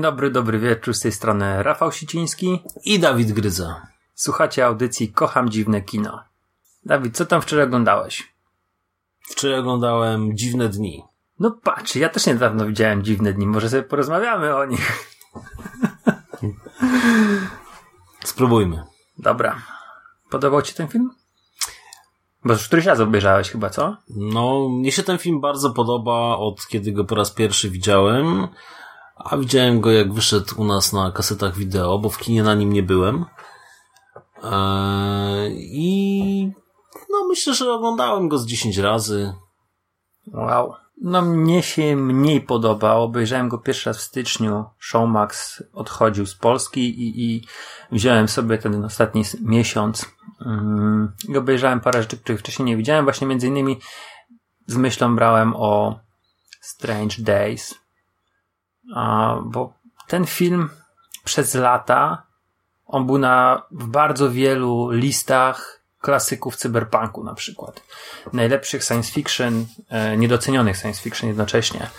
Dzień dobry, dobry wieczór, z tej strony Rafał Siciński. I Dawid Gryza. Słuchacie audycji Kocham Dziwne Kino. Dawid, co tam wczoraj oglądałeś? Wczoraj oglądałem Dziwne Dni. No patrz, ja też niedawno widziałem Dziwne Dni, może sobie porozmawiamy o nich. Spróbujmy. Dobra. Podobał ci ten film? Bo już któryś raz obejrzałeś chyba, co? No, mnie się ten film bardzo podoba od kiedy go po raz pierwszy widziałem, a widziałem go jak wyszedł u nas na kasetach wideo, bo w kinie na nim nie byłem. Eee, I no myślę, że oglądałem go z 10 razy. Wow. No mnie się mniej podoba. Obejrzałem go pierwszy raz w styczniu. Showmax odchodził z Polski i, i wziąłem sobie ten ostatni miesiąc mm, i obejrzałem parę rzeczy, których wcześniej nie widziałem. Właśnie między innymi z myślą brałem o Strange Days. Bo ten film przez lata on był na, w bardzo wielu listach klasyków cyberpunku na przykład. Najlepszych science fiction, e, niedocenionych science fiction jednocześnie.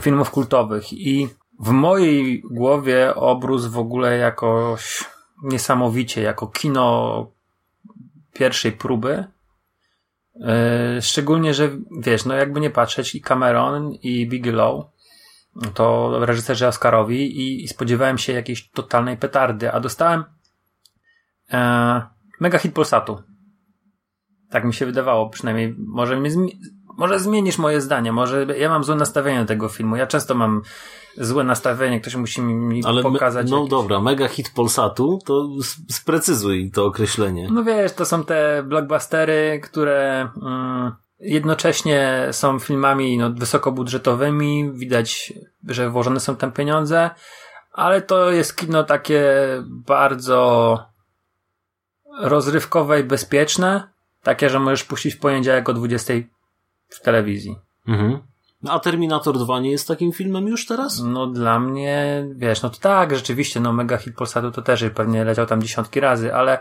Filmów kultowych i w mojej głowie obrósł w ogóle jakoś niesamowicie, jako kino pierwszej próby. E, Szczególnie, że wiesz, no jakby nie patrzeć i Cameron i Bigelow to reżyserzy Oscarowi i, i spodziewałem się jakiejś totalnej petardy, a dostałem e, mega hit Polsatu. Tak mi się wydawało, przynajmniej może, mnie zmi- może zmienisz moje zdanie, może ja mam złe nastawienie do tego filmu. Ja często mam złe nastawienie, ktoś musi mi, Ale pokazać. no jakieś- dobra, mega hit Polsatu, to sprecyzuj to określenie. No wiesz, to są te blockbustery, które mm, jednocześnie są filmami no, wysokobudżetowymi, widać, że włożone są tam pieniądze, ale to jest kino takie bardzo rozrywkowe i bezpieczne, takie, że możesz puścić w poniedziałek o 20 w telewizji. Mhm. No, A Terminator 2 nie jest takim filmem już teraz? No dla mnie, wiesz, no to tak, rzeczywiście, no mega hit Polsatu to też pewnie leciał tam dziesiątki razy, ale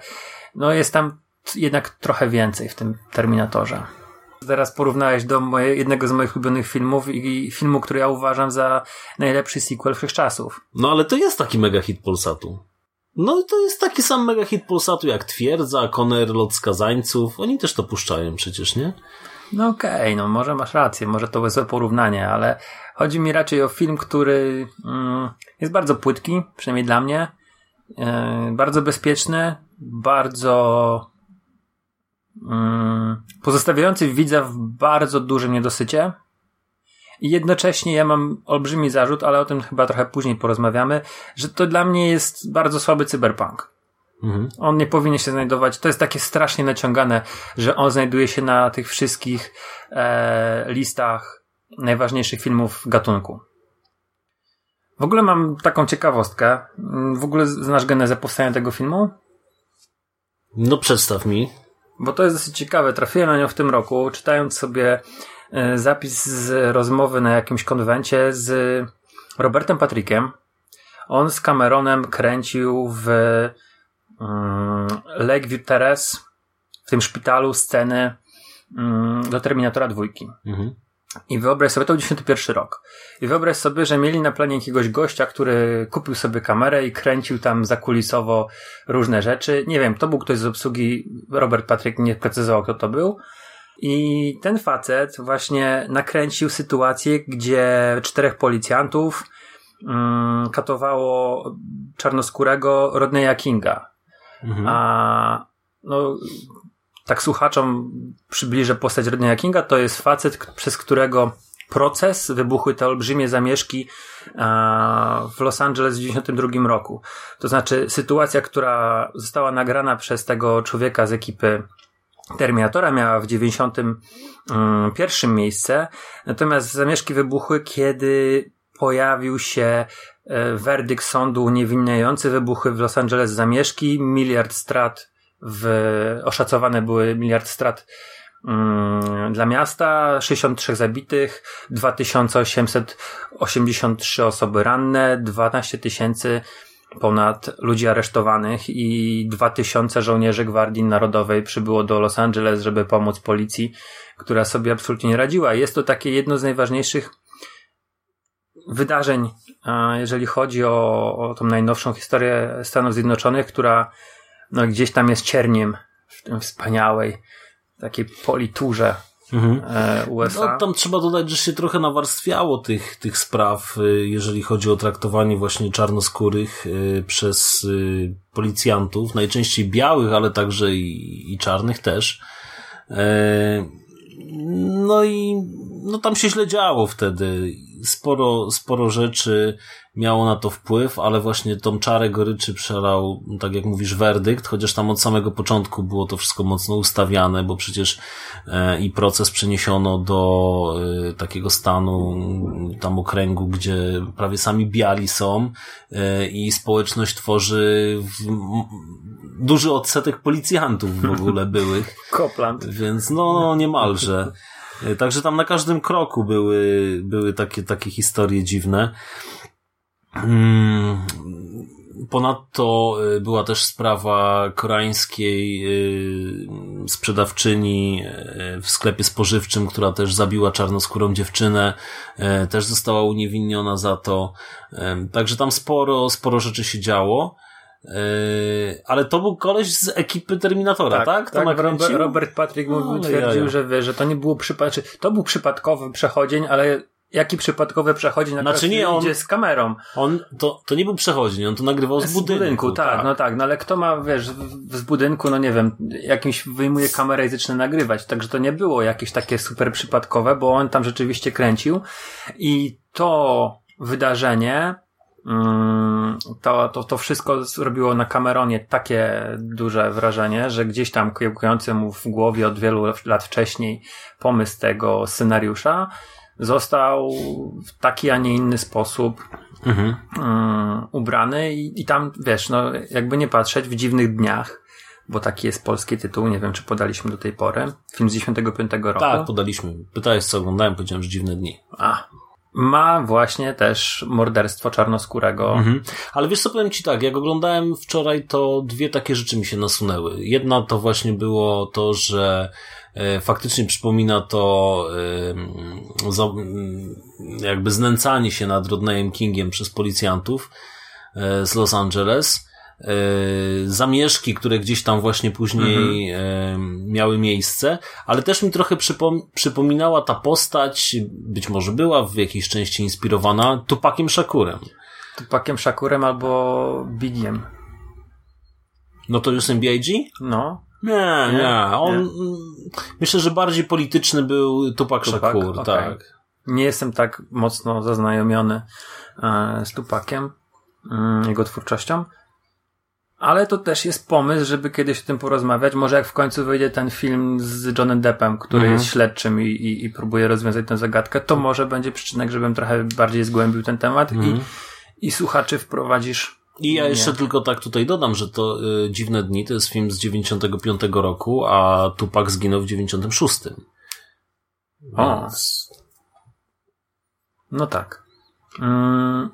no jest tam jednak trochę więcej w tym Terminatorze. Teraz porównałeś do moje, jednego z moich ulubionych filmów i, i filmu, który ja uważam za najlepszy sequel wszechczasów. No ale to jest taki mega hit Polsatu. No to jest taki sam mega hit Polsatu jak Twierdza, Conner, Lot Skazańców. Oni też to puszczają przecież, nie? No okej, no może masz rację, może to złe porównanie, ale chodzi mi raczej o film, który mm, jest bardzo płytki, przynajmniej dla mnie, e, bardzo bezpieczny, bardzo pozostawiający widza w bardzo dużym niedosycie. I jednocześnie ja mam olbrzymi zarzut, ale o tym chyba trochę później porozmawiamy, że to dla mnie jest bardzo słaby cyberpunk. Mhm. On nie powinien się znajdować. To jest takie strasznie naciągane, że on znajduje się na tych wszystkich e, listach najważniejszych filmów gatunku. W ogóle mam taką ciekawostkę. Mm, W ogóle znasz genezę powstania tego filmu? No przedstaw mi. Bo to jest dosyć ciekawe. Trafiłem na nią w tym roku, czytając sobie e, zapis z rozmowy na jakimś konwencie z Robertem Patrickiem. On z Cameronem kręcił w um, Lakeview Terrace, w tym szpitalu, sceny um, do Terminatora dwójki. Mhm. I wyobraź sobie, to był 91 rok. I wyobraź sobie, że mieli na planie jakiegoś gościa, który kupił sobie kamerę i kręcił tam zakulisowo różne rzeczy. Nie wiem, to był ktoś z obsługi, Robert Patryk nie precyzował, kto to był. I ten facet właśnie nakręcił sytuację, gdzie czterech policjantów mm, katowało czarnoskórego Rodneya Kinga. Mhm. A no, tak słuchaczom przybliżę postać Rodneya Kinga. To jest facet, przez którego proces, wybuchły te olbrzymie zamieszki w Los Angeles w 1992 roku. To znaczy sytuacja, która została nagrana przez tego człowieka z ekipy Terminatora miała w 91 miejsce, natomiast zamieszki wybuchły, kiedy pojawił się e, werdykt sądu uniewinniający, wybuchły w Los Angeles zamieszki, miliard strat w, oszacowane były miliard strat mm, dla miasta, 63 zabitych, 2883 osoby ranne, 12 tysięcy ponad ludzi aresztowanych i 2000 żołnierzy Gwardii Narodowej przybyło do Los Angeles, żeby pomóc policji, która sobie absolutnie nie radziła. Jest to takie jedno z najważniejszych wydarzeń, jeżeli chodzi o, o tą najnowszą historię Stanów Zjednoczonych, która no, gdzieś tam jest cierniem w tym wspaniałej takiej politurze mhm. E, USA. No, tam trzeba dodać, że się trochę nawarstwiało tych, tych spraw, y, jeżeli chodzi o traktowanie właśnie czarnoskórych y, przez policjantów, najczęściej białych, ale także i, i czarnych też. E, no i no tam się źle działo wtedy. Sporo, sporo rzeczy miało na to wpływ, ale właśnie tą czarę goryczy przelał, tak jak mówisz, werdykt, chociaż tam od samego początku było to wszystko mocno ustawiane, bo przecież e, i proces przeniesiono do e, takiego stanu, tam okręgu, gdzie prawie sami biali są e, i społeczność tworzy duży odsetek policjantów w ogóle byłych. Kopland. Więc no, niemalże. E, także tam na każdym kroku były, były takie, takie historie dziwne. Mm, ponadto e, była też sprawa koreańskiej e, sprzedawczyni w sklepie spożywczym, która też zabiła czarnoskórą dziewczynę, też została uniewinniona za to. Także tam sporo, sporo rzeczy się działo. Yy, ale to był koleś z ekipy Terminatora, tak? Tak, tak Robert, Robert Patrick mówił, no, twierdził, że, wie, że to nie było przypadkowe, to był przypadkowy przechodzień, ale jaki przypadkowy przechodzień na znaczy nie, on, idzie z kamerą. On, to, to nie był przechodzień, on to nagrywał z, z budynku. budynku tak, tak, no tak, no ale kto ma, wiesz, z budynku, no nie wiem, jakimś wyjmuje kamerę i zaczyna nagrywać, także to nie było jakieś takie super przypadkowe, bo on tam rzeczywiście kręcił i to wydarzenie to, to, to wszystko zrobiło na Cameronie takie duże wrażenie, że gdzieś tam kiełkujący mu w głowie od wielu lat wcześniej pomysł tego scenariusza został w taki, a nie inny sposób mhm. um, ubrany i, i tam, wiesz, no jakby nie patrzeć w dziwnych dniach, bo taki jest polski tytuł, nie wiem czy podaliśmy do tej pory, film z 95 roku. Tak, podaliśmy. Pytałeś co oglądałem, powiedziałem, że dziwne dni. A, ma właśnie też morderstwo czarnoskórego. Mhm. Ale wiesz co, powiem Ci tak, jak oglądałem wczoraj, to dwie takie rzeczy mi się nasunęły. Jedna to właśnie było to, że e, faktycznie przypomina to e, jakby znęcanie się nad Rodneyem Kingiem przez policjantów e, z Los Angeles zamieszki, które gdzieś tam właśnie później mhm. miały miejsce, ale też mi trochę przypom przypominała ta postać, być może była w jakiejś części inspirowana Tupakiem Shakurem. Tupakiem Shakurem albo Bigiem. No to już B.I.G.? No. Nie, nie. nie. On, nie. myślę, że bardziej polityczny był Tupak, Tupak Shakur, okay. tak. Nie jestem tak mocno zaznajomiony e, z Tupakiem, mm, jego twórczością, ale to też jest pomysł, żeby kiedyś o tym porozmawiać. Może jak w końcu wyjdzie ten film z Johnem Deppem, który mhm. jest śledczym i, i, i, próbuje rozwiązać tę zagadkę, to może będzie przyczynek, żebym trochę bardziej zgłębił ten temat mhm. i, i słuchaczy wprowadzisz. I ja jeszcze nie. tylko tak tutaj dodam, że to y, Dziwne Dni to jest film z 95 roku, a Tupak zginął w 96. O. No tak. Mm.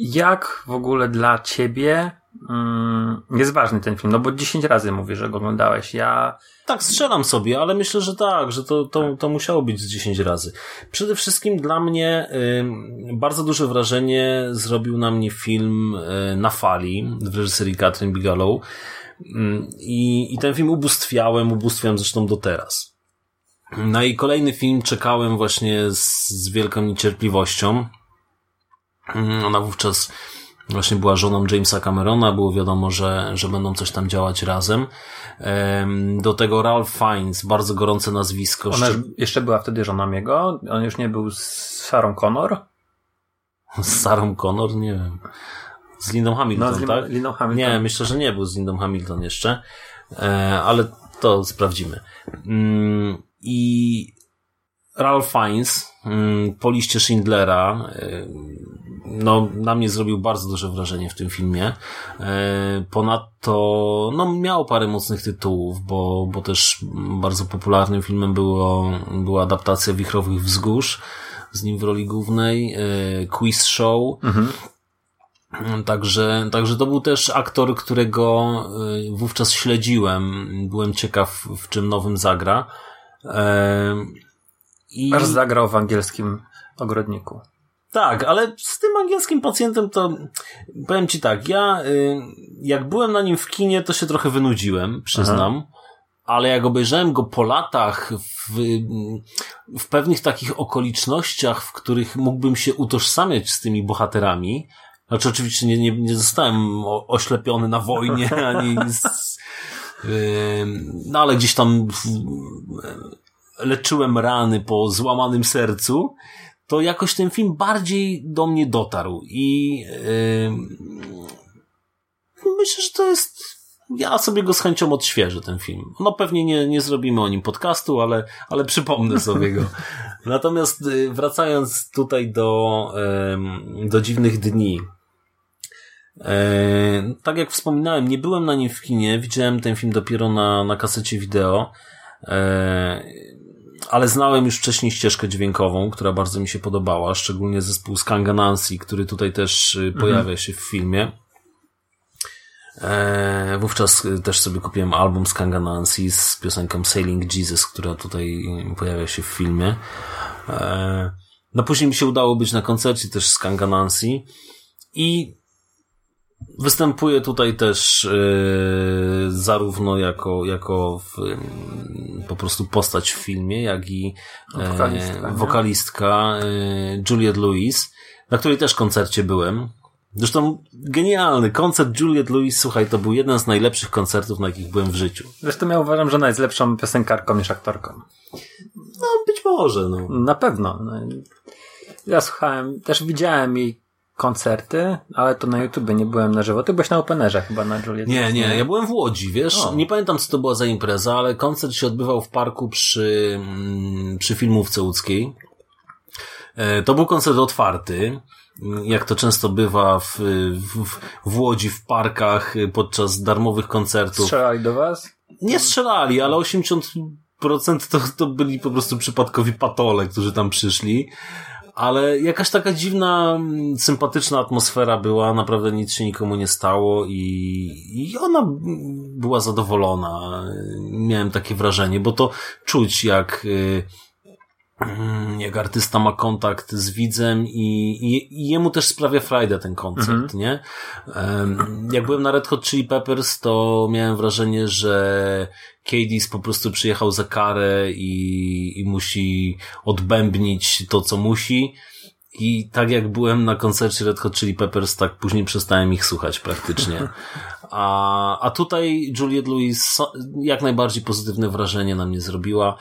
Jak w ogóle dla ciebie mm, jest ważny ten film? No bo 10 razy mówisz, że go oglądałeś. Ja. Tak, strzelam sobie, ale myślę, że tak, że to, to, to musiało być z 10 razy. Przede wszystkim dla mnie y, bardzo duże wrażenie zrobił na mnie film y, Na fali w reżyserii Catherine Bigelow. I, I ten film ubóstwiałem, ubóstwiam zresztą do teraz. Na jej kolejny film czekałem właśnie z, z wielką niecierpliwością. Mm, ona wówczas Właśnie była żoną Jamesa Camerona, było wiadomo, że, że będą coś tam działać razem. Em, Do tego Ralph Fiennes, bardzo gorące nazwisko. Ona jeszcze była wtedy żoną jego, on już nie był z Sarą Connor. Z Sarą Connor? Nie wiem. Z Lindą Hamilton, No, z Lin- tak? Lindą Hamilton. Nie, myślę, że nie był z Lindą Hamilton jeszcze, e, ale to sprawdzimy. Mm, I Ralph Fiennes po liście Schindlera e, no, na mnie zrobił bardzo duże wrażenie w tym filmie. E, Ponadto no, miał parę mocnych tytułów, bo, bo też bardzo popularnym filmem było, była adaptacja Wichrowych Wzgórz z nim w roli głównej, e, Quiz Show. Także, także to był też aktor, którego y, wówczas śledziłem. Byłem ciekaw, w czym nowym zagra. I... Aż zagrał w angielskim ogrodniku. Tak, ale z tym angielskim pacjentem to powiem ci tak, ja y, jak byłem na nim w kinie, to się trochę wynudziłem, przyznam. Ale jak obejrzałem go po latach w, w pewnych takich okolicznościach, w których mógłbym się utożsamiać z tymi bohaterami, znaczy oczywiście nie, nie, nie zostałem oślepiony na wojnie, ani z, ym, no ale gdzieś tam w, leczyłem rany po złamanym sercu, to jakoś ten film bardziej do mnie dotarł i ym, myślę, że to jest ja sobie go z chęcią odświeżę, ten film. No pewnie nie, nie zrobimy o nim podcastu, ale, ale przypomnę sobie go. Natomiast y, wracając tutaj do, do dziwnych dni. E, tak jak wspominałem, nie byłem na nim w kinie, widziałem ten film dopiero na, na kasecie wideo, e, ale znałem już wcześniej ścieżkę dźwiękową, która bardzo mi się podobała, szczególnie zespół Skanga Nancy, który tutaj też y, pojawia się w filmie. E, wówczas y, też sobie kupiłem album Skanga Nancy z piosenką Sailing Jesus, która tutaj y, pojawia się w filmie. E, no później mi się udało być na koncercie też Skanga Nancy i występuje tutaj też e, zarówno jako, jako w, mm, po prostu postać w filmie, jak i e, Wokalistka, wokalistka e, Juliette Lewis, na której też koncercie byłem. Zresztą genialny koncert Juliette Lewis, słuchaj, to był jeden z najlepszych koncertów, na jakich byłem w życiu. Zresztą ja uważam, że ona jest lepszą piosenkarką niż aktorką. No, być może, no. Na pewno. No. Ja słuchałem, też widziałem jej koncerty, ale to na YouTube nie byłem na żywo. Ty byłeś na Openerze chyba na Juliet. Nie, nie, ja byłem w Łodzi, wiesz, O. nie pamiętam co to była za impreza, ale koncert się odbywał w parku przy, mm, przy filmówce łódzkiej. E, To był koncert otwarty, jak to często bywa w, w, w Łodzi, w parkach y, podczas darmowych koncertów. Strzelali do was? Nie strzelali, ale 80% to, to byli po prostu przypadkowi patole, którzy tam przyszli. Ale jakaś taka dziwna, mm, sympatyczna atmosfera była, naprawdę nic się nikomu nie stało i, i ona była zadowolona. Miałem takie wrażenie, bo to czuć jak, y, jak artysta ma kontakt z widzem i, i, i jemu też sprawia frajdę ten koncert, nie? Em, Jak byłem na Red Hot Chili Peppers, to miałem wrażenie, że Cadiz po prostu przyjechał za karę i, i musi odbębnić to, co musi. I tak jak byłem na koncercie Red Hot Chili Peppers, tak później przestałem ich słuchać praktycznie. A, a tutaj Juliette Lewis jak najbardziej pozytywne wrażenie na mnie zrobiła.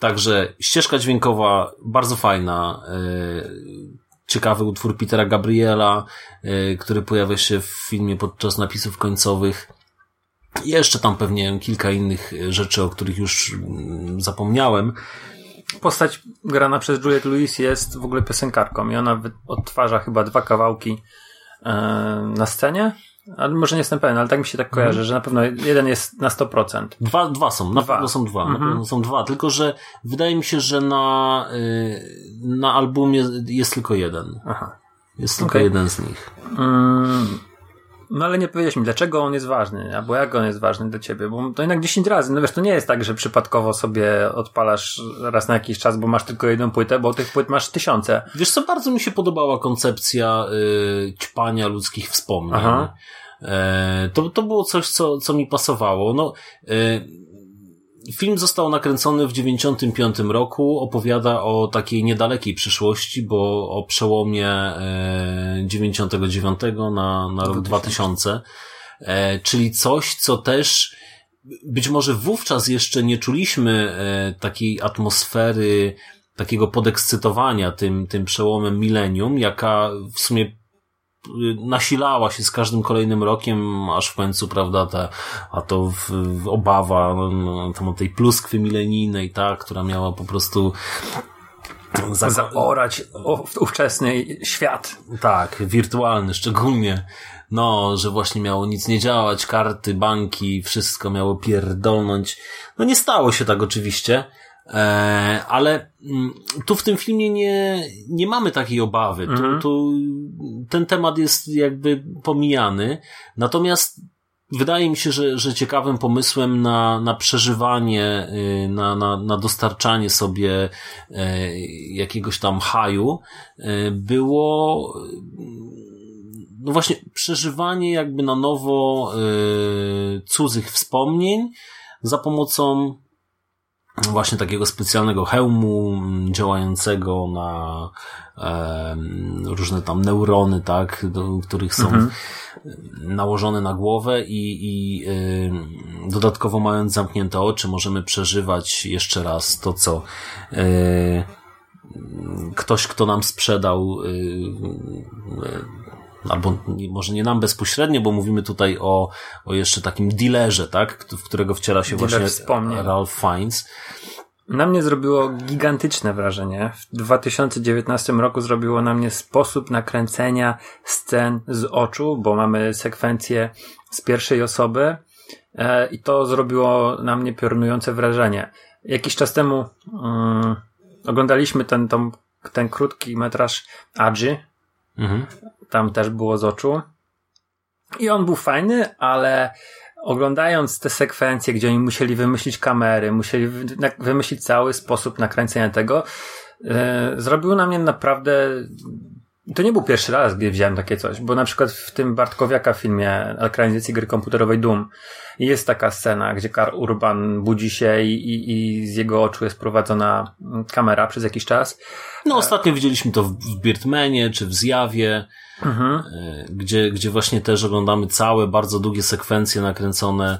Także ścieżka dźwiękowa bardzo fajna. e, Ciekawy utwór Petera Gabriela, e, który pojawia się w filmie podczas napisów końcowych. Jeszcze tam pewnie kilka innych e, rzeczy, o których już mm, zapomniałem. Postać grana przez Juliette Lewis jest w ogóle piosenkarką i ona odtwarza chyba dwa kawałki na scenie. Ale może nie jestem pewien, ale tak mi się tak kojarzy, że na pewno jeden jest na 100%. Dwa, dwa są, na Dwa. pewno są dwa, na pewno są dwa, tylko że wydaje mi się, że na, y, na albumie jest tylko jeden. Aha. Jest tylko Okej. jeden z nich. Mm, no ale nie powiedziałeś mi, dlaczego on jest ważny, albo jak on jest ważny dla ciebie, bo to jednak 10 razy, no wiesz, to nie jest tak, że przypadkowo sobie odpalasz raz na jakiś czas, bo masz tylko jedną płytę, bo tych płyt masz tysiące. Wiesz co, bardzo mi się podobała koncepcja y, ćpania ludzkich wspomnień. Aha. E, to, to było coś, co, co mi pasowało. No, y, Film został nakręcony w 95 roku, opowiada o takiej niedalekiej przyszłości, bo o przełomie e, 99 na, na rok 2000, e, czyli coś, co też być może wówczas jeszcze nie czuliśmy e, takiej atmosfery, takiego podekscytowania tym, tym przełomem milenium, jaka w sumie nasilała się z każdym kolejnym rokiem, aż w końcu, prawda, ta, a to w, w obawa no, tam o tej pluskwy milenijnej, tak, która miała po prostu za... zaorać ówczesny świat. Tak, wirtualny szczególnie. No, że właśnie miało nic nie działać, karty, banki, wszystko miało pierdolnąć. No nie stało się tak oczywiście. E, ale mm, tu w tym filmie nie, nie mamy takiej obawy. Mhm. Tu, tu ten temat jest jakby pomijany. Natomiast wydaje mi się, że, że ciekawym pomysłem na, na przeżywanie, y, na, na, na dostarczanie sobie e, jakiegoś tam haju e, było no właśnie przeżywanie jakby na nowo cudzych wspomnień za pomocą właśnie takiego specjalnego hełmu działającego na e, różne tam neurony, tak, do których są mhm. nałożone na głowę i, i e, dodatkowo mając zamknięte oczy możemy przeżywać jeszcze raz to, co e, ktoś, kto nam sprzedał e, albo może nie nam bezpośrednio, bo mówimy tutaj o, o jeszcze takim dealerze, tak, w którego wciela się Dealer właśnie wspomnień. Ralph Fiennes. Na mnie zrobiło gigantyczne wrażenie. W 2019 roku zrobiło na mnie sposób nakręcenia scen z oczu, bo mamy sekwencję z pierwszej osoby e, i to zrobiło na mnie piorunujące wrażenie. Jakiś czas temu um, oglądaliśmy ten, ten, ten krótki metraż Adji. Mhm tam też było z oczu. I on był fajny, ale oglądając te sekwencje, gdzie oni musieli wymyślić kamery, musieli wymyślić cały sposób nakręcenia tego, yy, zrobiło na mnie naprawdę to nie był pierwszy raz, gdy widziałem takie coś, bo na przykład w tym Bartkowiaka filmie ekranizacji gry komputerowej Doom jest taka scena, gdzie Karl Urban budzi się i, i, i z jego oczu jest prowadzona kamera przez jakiś czas. No ostatnio widzieliśmy to w Birdmanie czy w Zjawie. Mhm. E, gdzie, gdzie właśnie też oglądamy całe, bardzo długie sekwencje nakręcone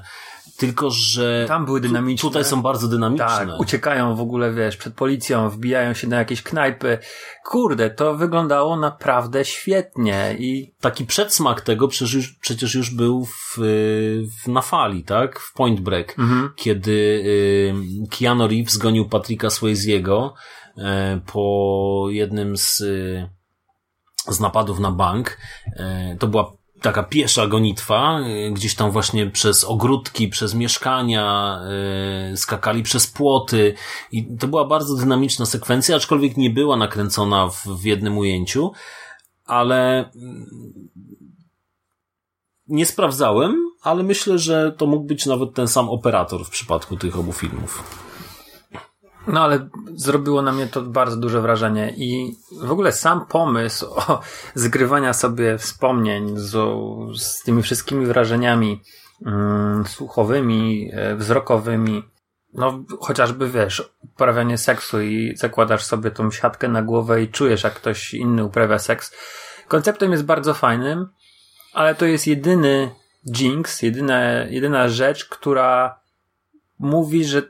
tylko, że tam były dynamiczne. tutaj są bardzo dynamiczne. Tak, uciekają w ogóle, wiesz, przed policją, wbijają się na jakieś knajpy. Kurde, to wyglądało naprawdę świetnie i taki przedsmak tego przecież, przecież już był w, w na fali, tak? W Point Break, mhm. kiedy y, Keanu Reeves zgonił Patricka Swayze'ego y, po jednym z y, z napadów na bank. E, to była taka piesza gonitwa, e, gdzieś tam właśnie przez ogródki, przez mieszkania, e, skakali przez płoty i to była bardzo dynamiczna sekwencja, aczkolwiek nie była nakręcona w, w jednym ujęciu, ale mm, nie sprawdzałem, ale myślę, że to mógł być nawet ten sam operator w przypadku tych obu filmów. No ale zrobiło na mnie to bardzo duże wrażenie i w ogóle sam pomysł o zgrywania sobie wspomnień z, z tymi wszystkimi wrażeniami mm, słuchowymi, e, wzrokowymi, no chociażby wiesz, uprawianie seksu i zakładasz sobie tą siatkę na głowę i czujesz jak ktoś inny uprawia seks. Konceptem jest bardzo fajnym, ale to jest jedyny jinx, jedyna, jedyna rzecz, która mówi, że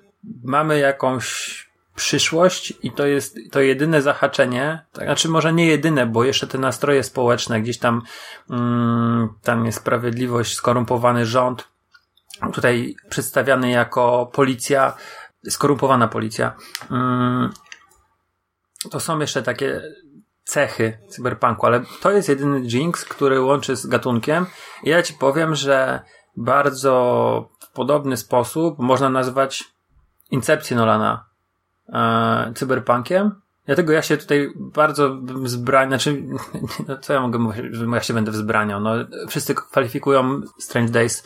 mamy jakąś przyszłość i to jest to jedyne zahaczenie, tak, znaczy może nie jedyne, bo jeszcze te nastroje społeczne, gdzieś tam mm, tam jest sprawiedliwość, skorumpowany rząd, tutaj przedstawiany jako policja, skorumpowana policja. Mm, to są jeszcze takie cechy cyberpunku, ale to jest jedyny Jinx, który łączy z gatunkiem i ja ci powiem, że bardzo w podobny sposób można nazwać Incepcję Nolana e, cyberpunkiem. Dlatego ja się tutaj bardzo zbraniam, znaczy, no co ja mogę mówić, ja się będę wzbraniał. No, wszyscy kwalifikują Strange Days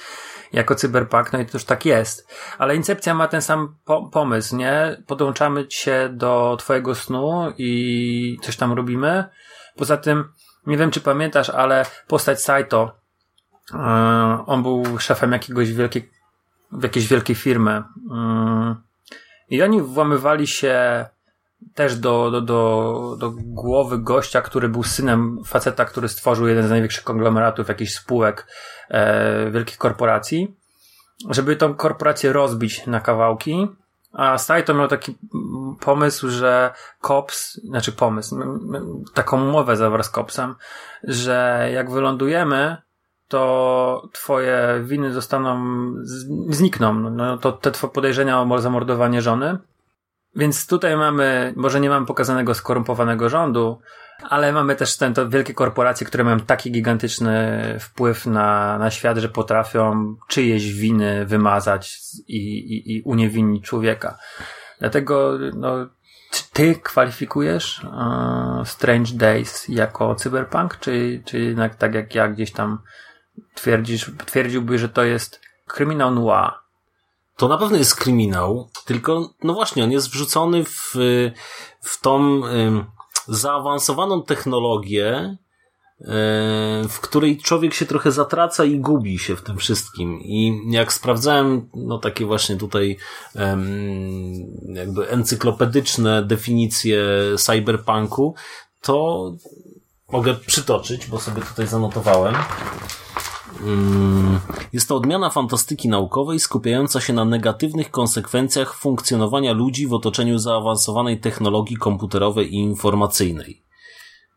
jako cyberpunk, no i to już tak jest. Ale Incepcja ma ten sam po pomysł, nie? Podłączamy się do twojego snu i coś tam robimy. Poza tym, nie wiem czy pamiętasz, ale postać Saito, yy, on był szefem jakiegoś wielkiej, jakiejś wielkiej firmy. Yy, I oni włamywali się też do, do, do, do głowy gościa, który był synem faceta, który stworzył jeden z największych konglomeratów jakichś spółek e, wielkich korporacji, żeby tą korporację rozbić na kawałki. A Saito miał taki pomysł, że Cops, znaczy pomysł, taką umowę zawarł z Copsem, że jak wylądujemy, to twoje winy zostaną, znikną. No to te twoje podejrzenia o zamordowanie żony. Więc tutaj mamy, może nie mamy pokazanego skorumpowanego rządu, ale mamy też ten, to wielkie korporacje, które mają taki gigantyczny wpływ na, na świat, że potrafią czyjeś winy wymazać i, i, i uniewinnić człowieka. Dlatego, no, czy ty kwalifikujesz uh, Strange Days jako cyberpunk, czy, czy jednak tak jak ja gdzieś tam twierdzisz, twierdziłby, że to jest kryminał noir? To na pewno jest kryminał, tylko, no właśnie, on jest wrzucony w, w tą zaawansowaną technologię, w której człowiek się trochę zatraca i gubi się w tym wszystkim. I jak sprawdzałem, no takie właśnie tutaj jakby encyklopedyczne definicje cyberpunku, to mogę przytoczyć, bo sobie tutaj zanotowałem. Mm, jest to odmiana fantastyki naukowej skupiająca się na negatywnych konsekwencjach funkcjonowania ludzi w otoczeniu zaawansowanej technologii komputerowej i informacyjnej.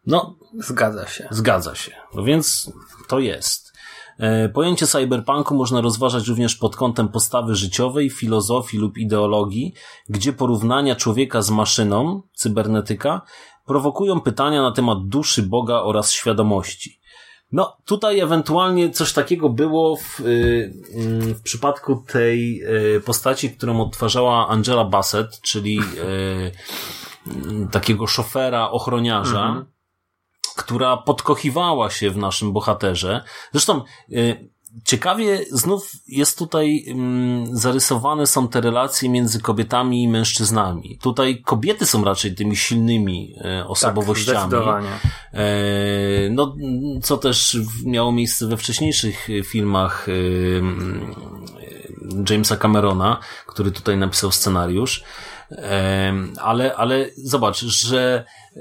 No, zgadza się. Zgadza się. No więc to jest. E, pojęcie cyberpunku można rozważać również pod kątem postawy życiowej, filozofii lub ideologii, gdzie porównania człowieka z maszyną, cybernetyka, prowokują pytania na temat duszy Boga oraz świadomości. No, tutaj ewentualnie coś takiego było w, y, mm, w przypadku tej y, postaci, którą odtwarzała Angela Bassett, czyli y, mm, takiego szofera, ochroniarza, mhm. która podkochiwała się w naszym bohaterze. Zresztą Ciekawie znów jest tutaj mm, zarysowane są te relacje między kobietami i mężczyznami. Tutaj kobiety są raczej tymi silnymi e, osobowościami. Tak, zdecydowanie. E, no, co też miało miejsce we wcześniejszych filmach e, Jamesa Camerona, który tutaj napisał scenariusz. E, ale, ale zobacz, że e,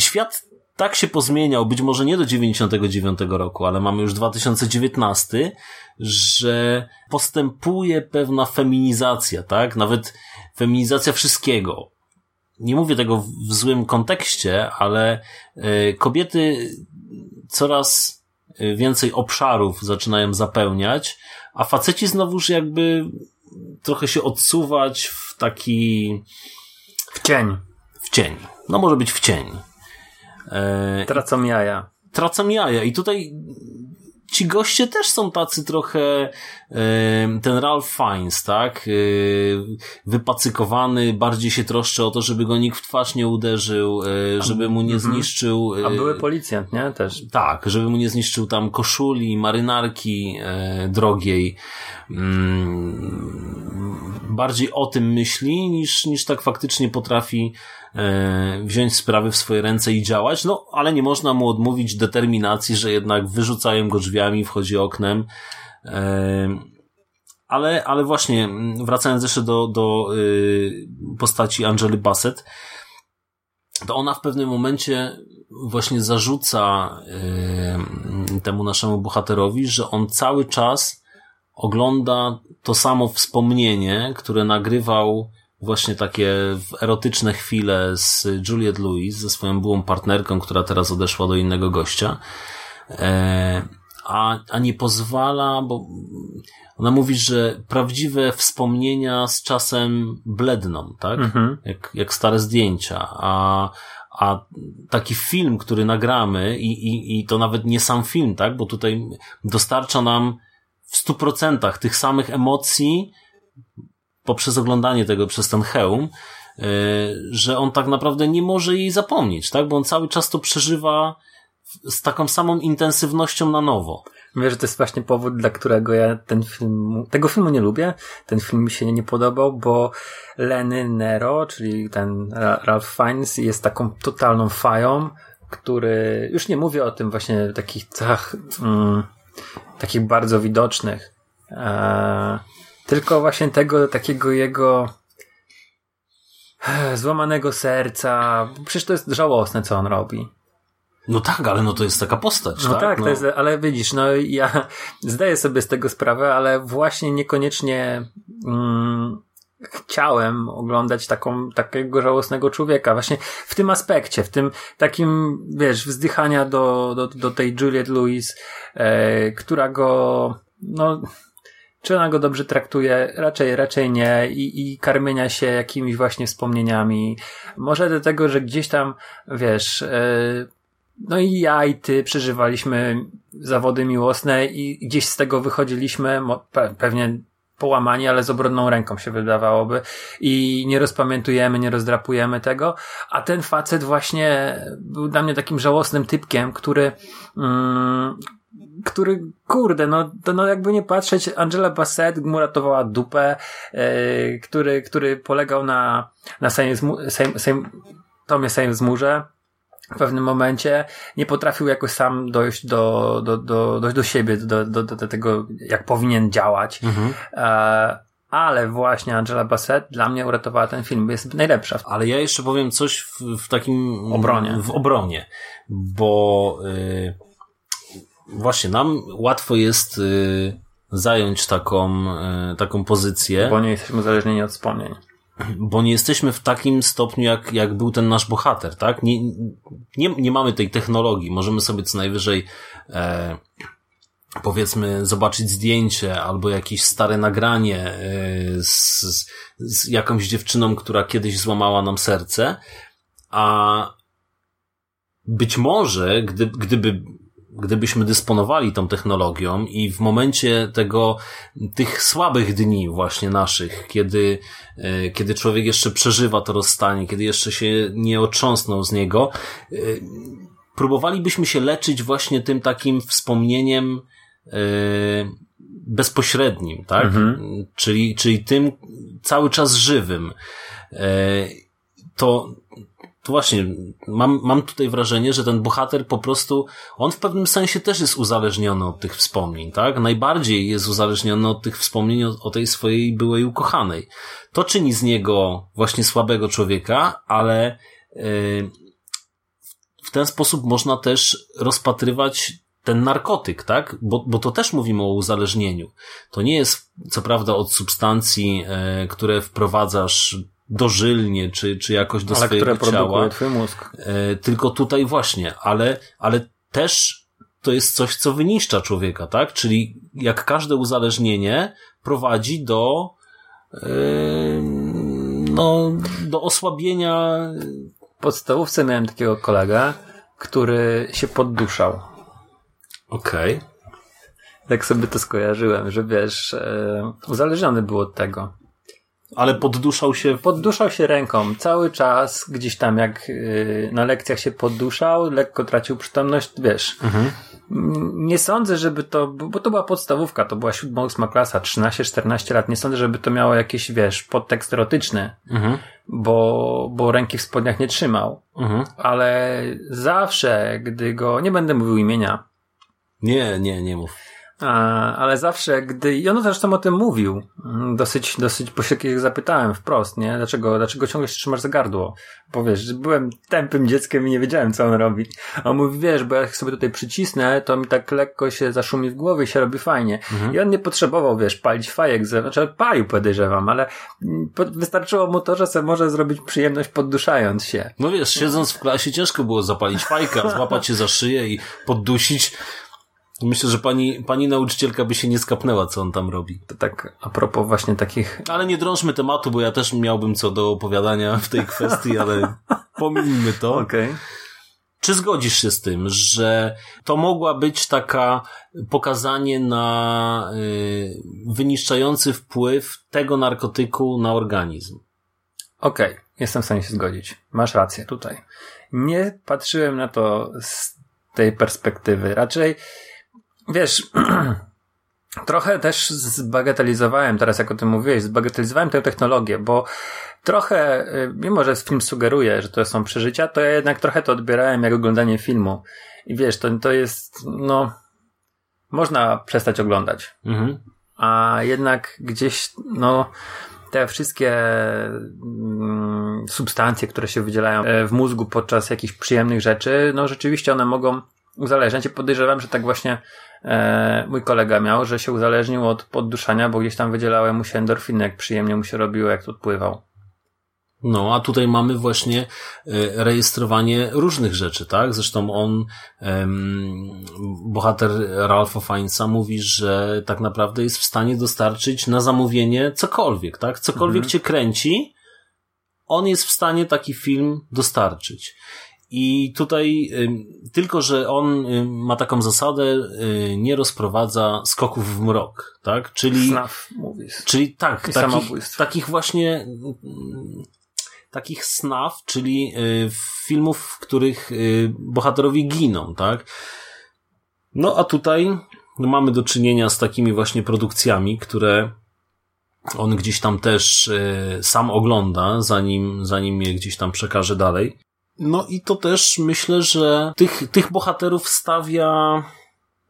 świat tak się pozmieniał, być może nie do 99 roku, ale mamy już 2019, że postępuje pewna feminizacja, tak? Nawet feminizacja wszystkiego. Nie mówię tego w złym kontekście, ale e, kobiety coraz e, więcej obszarów zaczynają zapełniać, a faceci znowuż jakby trochę się odsuwać w taki... W cień. W cień. No może być w cień. E, tracą jaja. Tracą jaja. I tutaj ci goście też są tacy trochę e, ten Ralph Fiennes, tak? E, wypacykowany, bardziej się troszczy o to, żeby go nikt w twarz nie uderzył, żeby mu nie mhm. zniszczył. A były policjant, nie? Też. Tak, żeby mu nie zniszczył tam koszuli, marynarki drogiej. Mm, bardziej o tym myśli, niż, niż tak faktycznie potrafi E, wziąć sprawy w swoje ręce i działać, no ale nie można mu odmówić determinacji, że jednak wyrzucają go drzwiami, wchodzi oknem. E, ale, ale właśnie, wracając jeszcze do, do y, postaci Angeli Bassett, to ona w pewnym momencie właśnie zarzuca y, temu naszemu bohaterowi, że on cały czas ogląda to samo wspomnienie, które nagrywał właśnie takie erotyczne chwile z Juliette Lewis, ze swoją byłą partnerką, która teraz odeszła do innego gościa, e, a, a nie pozwala, bo ona mówi, że prawdziwe wspomnienia z czasem bledną, tak? Mhm. Jak, jak stare zdjęcia, a, a taki film, który nagramy i, i, i to nawet nie sam film, tak? Bo tutaj dostarcza nam w stu procentach tych samych emocji, poprzez oglądanie tego przez ten hełm, e, że on tak naprawdę nie może jej zapomnieć, tak? Bo on cały czas to przeżywa z taką samą intensywnością na nowo. Wiesz, że to jest właśnie powód, dla którego ja ten film, tego filmu nie lubię. Ten film mi się nie podobał, bo Lenny Nero, czyli ten Ralph Fiennes jest taką totalną fają, który, już nie mówię o tym właśnie takich cechach, mm, takich bardzo widocznych, e, tylko właśnie tego takiego jego e, złamanego serca. Przecież to jest żałosne, co on robi. No tak, ale no to jest taka postać, No tak? tak, no. jest, ale widzisz, no ja zdaję sobie z tego sprawę, ale właśnie niekoniecznie mm, chciałem oglądać taką, takiego żałosnego człowieka. Właśnie w tym aspekcie, w tym takim, wiesz, wzdychania do, do, do tej Juliet Lewis, e, która go, no, czy ona go dobrze traktuje? Raczej, raczej nie. I, I karmienia się jakimiś właśnie wspomnieniami. Może do tego, że gdzieś tam, wiesz, e, no i ja i ty przeżywaliśmy zawody miłosne i gdzieś z tego wychodziliśmy, pewnie połamani, ale z obronną ręką się wydawałoby i nie rozpamiętujemy, nie rozdrapujemy tego, a ten facet właśnie był dla mnie takim żałosnym typkiem, który mm, który, kurde, no, to no jakby nie patrzeć, Angela Bassett mu ratowała dupę, e, który, który polegał na, na Sejm, Sejm, Sejm, Tomie Sejm z murze, w pewnym momencie nie potrafił jakoś sam dojść do, do, do, dojść do siebie, do, do, do, tego, jak powinien działać. E, ale właśnie Angela Bassett dla mnie uratowała ten film, jest najlepsza. Ale ja jeszcze powiem coś w, w takim Obronie. W obronie, bo y, właśnie nam łatwo jest y, zająć taką, y, taką pozycję, Bo nie jesteśmy uzależnieni od wspomnień. bo nie jesteśmy w takim stopniu, jak, jak był ten nasz bohater, tak? Nie, nie, nie mamy tej technologii. Możemy sobie co najwyżej e, powiedzmy zobaczyć zdjęcie albo jakieś stare nagranie e, z, z, z jakąś dziewczyną, która kiedyś złamała nam serce, a być może, gdy, gdyby gdybyśmy dysponowali tą technologią i w momencie tego, tych słabych dni właśnie naszych, kiedy, e, kiedy człowiek jeszcze przeżywa to rozstanie, kiedy jeszcze się nie otrząsnął z niego, e, próbowalibyśmy się leczyć właśnie tym takim wspomnieniem e, bezpośrednim, tak? Czyli, czyli tym cały czas żywym. To, to właśnie, mam, mam tutaj wrażenie, że ten bohater po prostu, on w pewnym sensie też jest uzależniony od tych wspomnień, tak? Najbardziej jest uzależniony od tych wspomnień o, o tej swojej byłej ukochanej. To czyni z niego właśnie słabego człowieka, ale yy, w ten sposób można też rozpatrywać ten narkotyk, tak? Bo, bo to też mówimy o uzależnieniu. To nie jest, co prawda, od substancji, e, które wprowadzasz dożylnie, czy, czy jakoś do ale swojego które ciała. twój mózg. E, tylko tutaj właśnie, ale, ale też to jest coś, co wyniszcza człowieka, tak? Czyli jak każde uzależnienie prowadzi do, e, no, do osłabienia. W podstawówce miałem takiego kolegę, który się podduszał. Okej. Tak sobie to skojarzyłem, że wiesz, e, uzależniony był od tego. Ale podduszał się. Podduszał się ręką cały czas, gdzieś tam jak y, na lekcjach się podduszał, lekko tracił przytomność, wiesz. Mm, Nie sądzę, żeby to, bo to była podstawówka, to była siódma, ósma klasa, 13-14 lat, nie sądzę, żeby to miało jakiś, wiesz, podtekst erotyczny, Mhm. bo, bo ręki w spodniach nie trzymał. Mhm. Ale zawsze, gdy go, nie będę mówił imienia, Nie, nie, nie mów. A, ale zawsze, gdy, i on zresztą o tym mówił, mm, dosyć, dosyć pośrednio jak zapytałem wprost, nie? Dlaczego, dlaczego ciągle się trzymasz za gardło? Bo wiesz, że byłem tępym dzieckiem i nie wiedziałem, co on robi. A on mówi, wiesz, bo jak sobie tutaj przycisnę, to mi tak lekko się zaszumi w głowie i się robi fajnie. I on nie potrzebował, wiesz, palić fajek, znaczy palił podejrzewam, ale mm, wystarczyło mu to, że sobie może zrobić przyjemność podduszając się. No wiesz, siedząc w klasie ciężko było zapalić fajka, złapać się za szyję i poddusić. Myślę, że pani, pani nauczycielka by się nie skapnęła, co on tam robi. To tak a propos właśnie takich Ale nie drążmy tematu, bo ja też miałbym co do opowiadania w tej kwestii, ale pominijmy to. Okej. Czy zgodzisz się z tym, że to mogła być taka pokazanie na y, wyniszczający wpływ tego narkotyku na organizm? Okej, jestem w stanie się zgodzić. Masz rację tutaj. Nie patrzyłem na to z tej perspektywy. Raczej, wiesz, trochę też zbagatelizowałem, teraz jak o tym mówiłeś, zbagatelizowałem tę technologię, bo trochę, y, mimo że film sugeruje, że to są przeżycia, to ja jednak trochę to odbierałem jak oglądanie filmu. I wiesz, to, to jest, no, można przestać oglądać Mhm. a jednak gdzieś, no, te wszystkie mm, substancje, które się wydzielają e, w mózgu podczas jakichś przyjemnych rzeczy, no rzeczywiście one mogą uzależniać. I podejrzewam, że tak właśnie e, mój kolega miał, że się uzależnił od podduszania, bo gdzieś tam wydzielały mu się endorfiny, jak przyjemnie mu się robiło, jak tu odpływał. No, a tutaj mamy właśnie e, rejestrowanie różnych rzeczy, tak? Zresztą on, bohater Ralpha Fiennesa mówi, że tak naprawdę jest w stanie dostarczyć na zamówienie cokolwiek, tak? Cokolwiek mhm. cię kręci, on jest w stanie taki film dostarczyć. I tutaj tylko, że on ma taką zasadę, y, nie rozprowadza skoków w mrok, tak? Czyli, Snaf, mówisz. czyli tak, takich, takich właśnie takich snaf, czyli y, filmów, w których y, bohaterowie giną, tak? No a tutaj no, mamy do czynienia z takimi właśnie produkcjami, które on gdzieś tam też sam ogląda, zanim, zanim je gdzieś tam przekaże dalej. No i to też myślę, że tych, tych bohaterów stawia.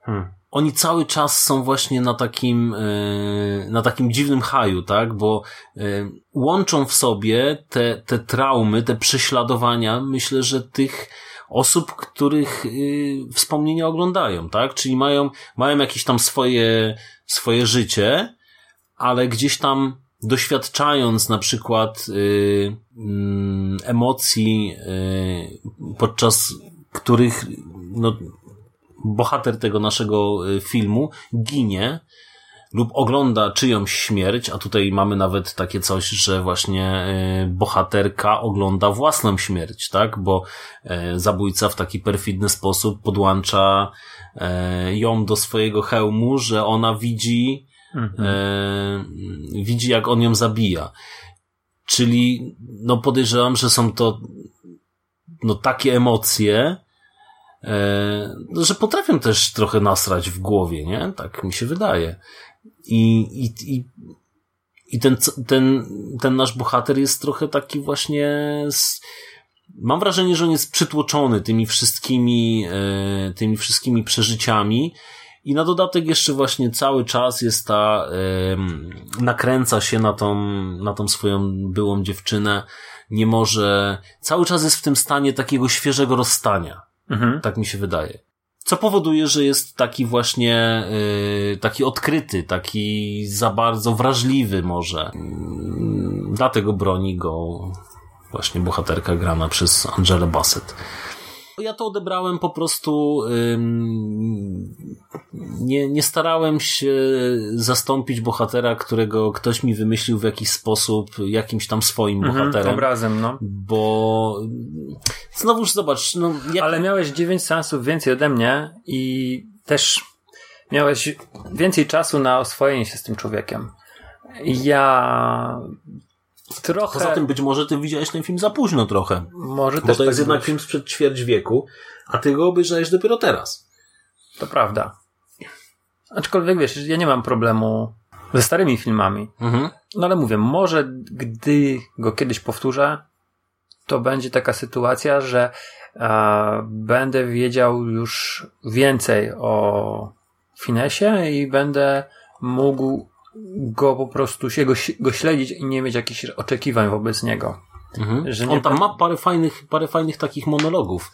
Hmm oni cały czas są właśnie na takim, e, na takim dziwnym haju, tak? Bo e, łączą w sobie te, te traumy, te prześladowania, myślę, że tych osób, których e, wspomnienia oglądają, tak? Czyli mają, mają jakieś tam swoje, swoje życie, ale gdzieś tam doświadczając na przykład mm, emocji, podczas których no, bohater tego naszego y, filmu ginie lub ogląda czyjąś śmierć, a tutaj mamy nawet takie coś, że właśnie y, bohaterka ogląda własną śmierć, tak? Bo y, zabójca w taki perfidny sposób podłącza ją do swojego hełmu, że ona widzi, mhm. widzi jak on ją zabija. Czyli, no podejrzewam, że są to no takie emocje, E, że potrafią też trochę nasrać w głowie, nie? Tak mi się wydaje. I, i, i, i ten, ten, ten nasz bohater jest trochę taki właśnie z, mam wrażenie, że on jest przytłoczony tymi wszystkimi, e, tymi wszystkimi przeżyciami i na dodatek jeszcze właśnie cały czas jest ta, nakręca się na tą, na tą swoją byłą dziewczynę, nie może, cały czas jest w tym stanie takiego świeżego rozstania. Mhm. Tak mi się wydaje. Co powoduje, że jest taki właśnie, yy, taki odkryty, taki za bardzo wrażliwy może. Yy, dlatego broni go właśnie bohaterka grana przez Angelę Bassett ja to odebrałem po prostu. Ym, nie, nie starałem się zastąpić bohatera, którego ktoś mi wymyślił w jakiś sposób, jakimś tam swoim mhm, bohaterem. Obrazem, no. Bo znowuż zobacz. No, jak... Ale miałeś 9 seansów więcej ode mnie i też miałeś więcej czasu na oswojenie się z tym człowiekiem. Ja Trochę. Poza tym być może ty widziałeś ten film za późno trochę. Może Bo to tak jest jednak film sprzed ćwierć wieku, a ty go obejrzałeś dopiero teraz. To prawda. Aczkolwiek wiesz, ja nie mam problemu ze starymi filmami. Mhm. No ale mówię, może gdy go kiedyś powtórzę, to będzie taka sytuacja, że a, będę wiedział już więcej o finesie i będę mógł go po prostu się go, go śledzić i nie mieć jakichś oczekiwań wobec niego. Mhm. Że On tam ma parę fajnych, parę fajnych takich monologów,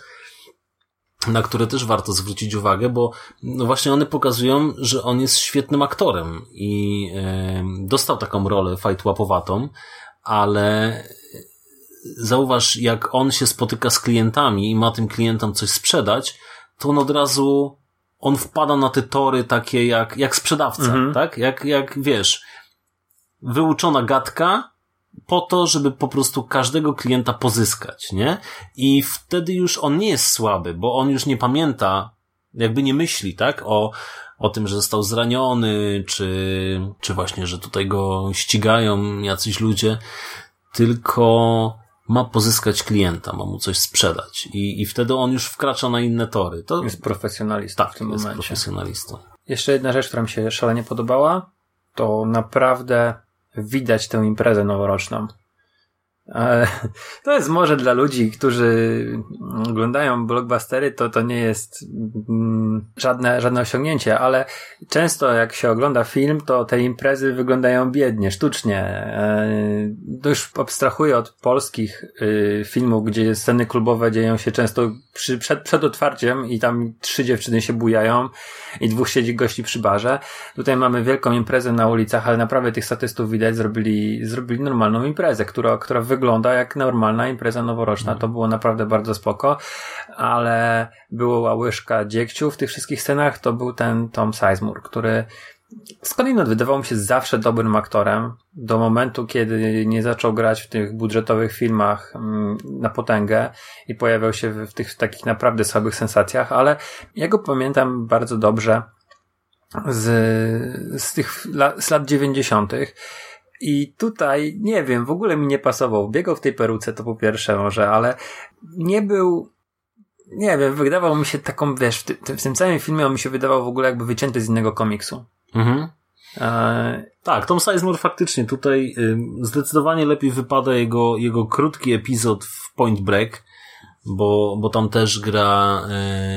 na które też warto zwrócić uwagę, bo no właśnie one pokazują, że on jest świetnym aktorem i e, dostał taką rolę fajtłapowatą, ale zauważ, jak on się spotyka z klientami i ma tym klientom coś sprzedać, to on od razu on wpada na te tory takie jak, jak sprzedawca, mhm. tak? Jak, jak wiesz, wyuczona gadka po to, żeby po prostu każdego klienta pozyskać, nie? I wtedy już on nie jest słaby, bo on już nie pamięta, jakby nie myśli, tak? O, o tym, że został zraniony, czy, czy właśnie, że tutaj go ścigają jacyś ludzie, tylko ma pozyskać klienta, ma mu coś sprzedać i, i wtedy on już wkracza na inne tory. To jest profesjonalista tak, w tym jest momencie. profesjonalistą. Jeszcze jedna rzecz, która mi się szalenie podobała, to naprawdę widać tę imprezę noworoczną. To jest może dla ludzi, którzy oglądają blockbustery, to to nie jest mm, żadne, żadne osiągnięcie, ale często jak się ogląda film, to te imprezy wyglądają biednie, sztucznie. E, to już abstrahuję od polskich y, filmów, gdzie sceny klubowe dzieją się często przy, przed, przed otwarciem i tam trzy dziewczyny się bujają i dwóch siedzi gości przy barze. Tutaj mamy wielką imprezę na ulicach, ale naprawdę tych statystów widać, zrobili, zrobili normalną imprezę, która, która wygląda jak normalna impreza noworoczna. To było naprawdę bardzo spoko, ale była łyżka dziegciu w tych wszystkich scenach, to był ten Tom Sizemore, który skądinąd wydawał mi się zawsze dobrym aktorem, do momentu, kiedy nie zaczął grać w tych budżetowych filmach mm, na potęgę i pojawiał się w tych takich naprawdę słabych sensacjach, ale ja go pamiętam bardzo dobrze z, z tych z lat dziewięćdziesiątych i tutaj, nie wiem, w ogóle mi nie pasował. Biegał w tej peruce, to po pierwsze może, ale nie był, nie wiem, wydawał mi się taką, wiesz, w, ty, w tym całym filmie on mi się wydawał w ogóle jakby wycięty z innego komiksu. Mhm. E... Tak, Tom Sizemore faktycznie tutaj y, zdecydowanie lepiej wypada jego, jego krótki epizod w Point Break, bo, bo tam też gra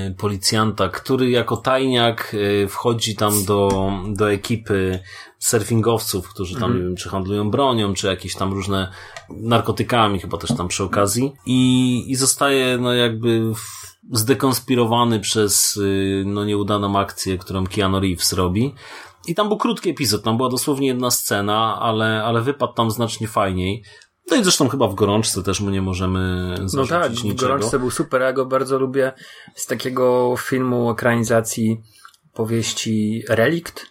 y, policjanta, który jako tajniak y, wchodzi tam do, do ekipy surfingowców, którzy tam, mm. nie wiem, czy handlują bronią, czy jakieś tam różne narkotykami, chyba też tam przy okazji. I, i zostaje, no jakby zdekonspirowany przez, y, no nieudaną akcję, którą Keanu Reeves robi. I tam był krótki epizod, tam była dosłownie jedna scena, ale, ale wypadł tam znacznie fajniej. No i zresztą chyba w gorączce też mu nie możemy No tak, niczego. w gorączce był super, ja go bardzo lubię z takiego filmu ekranizacji powieści Relikt.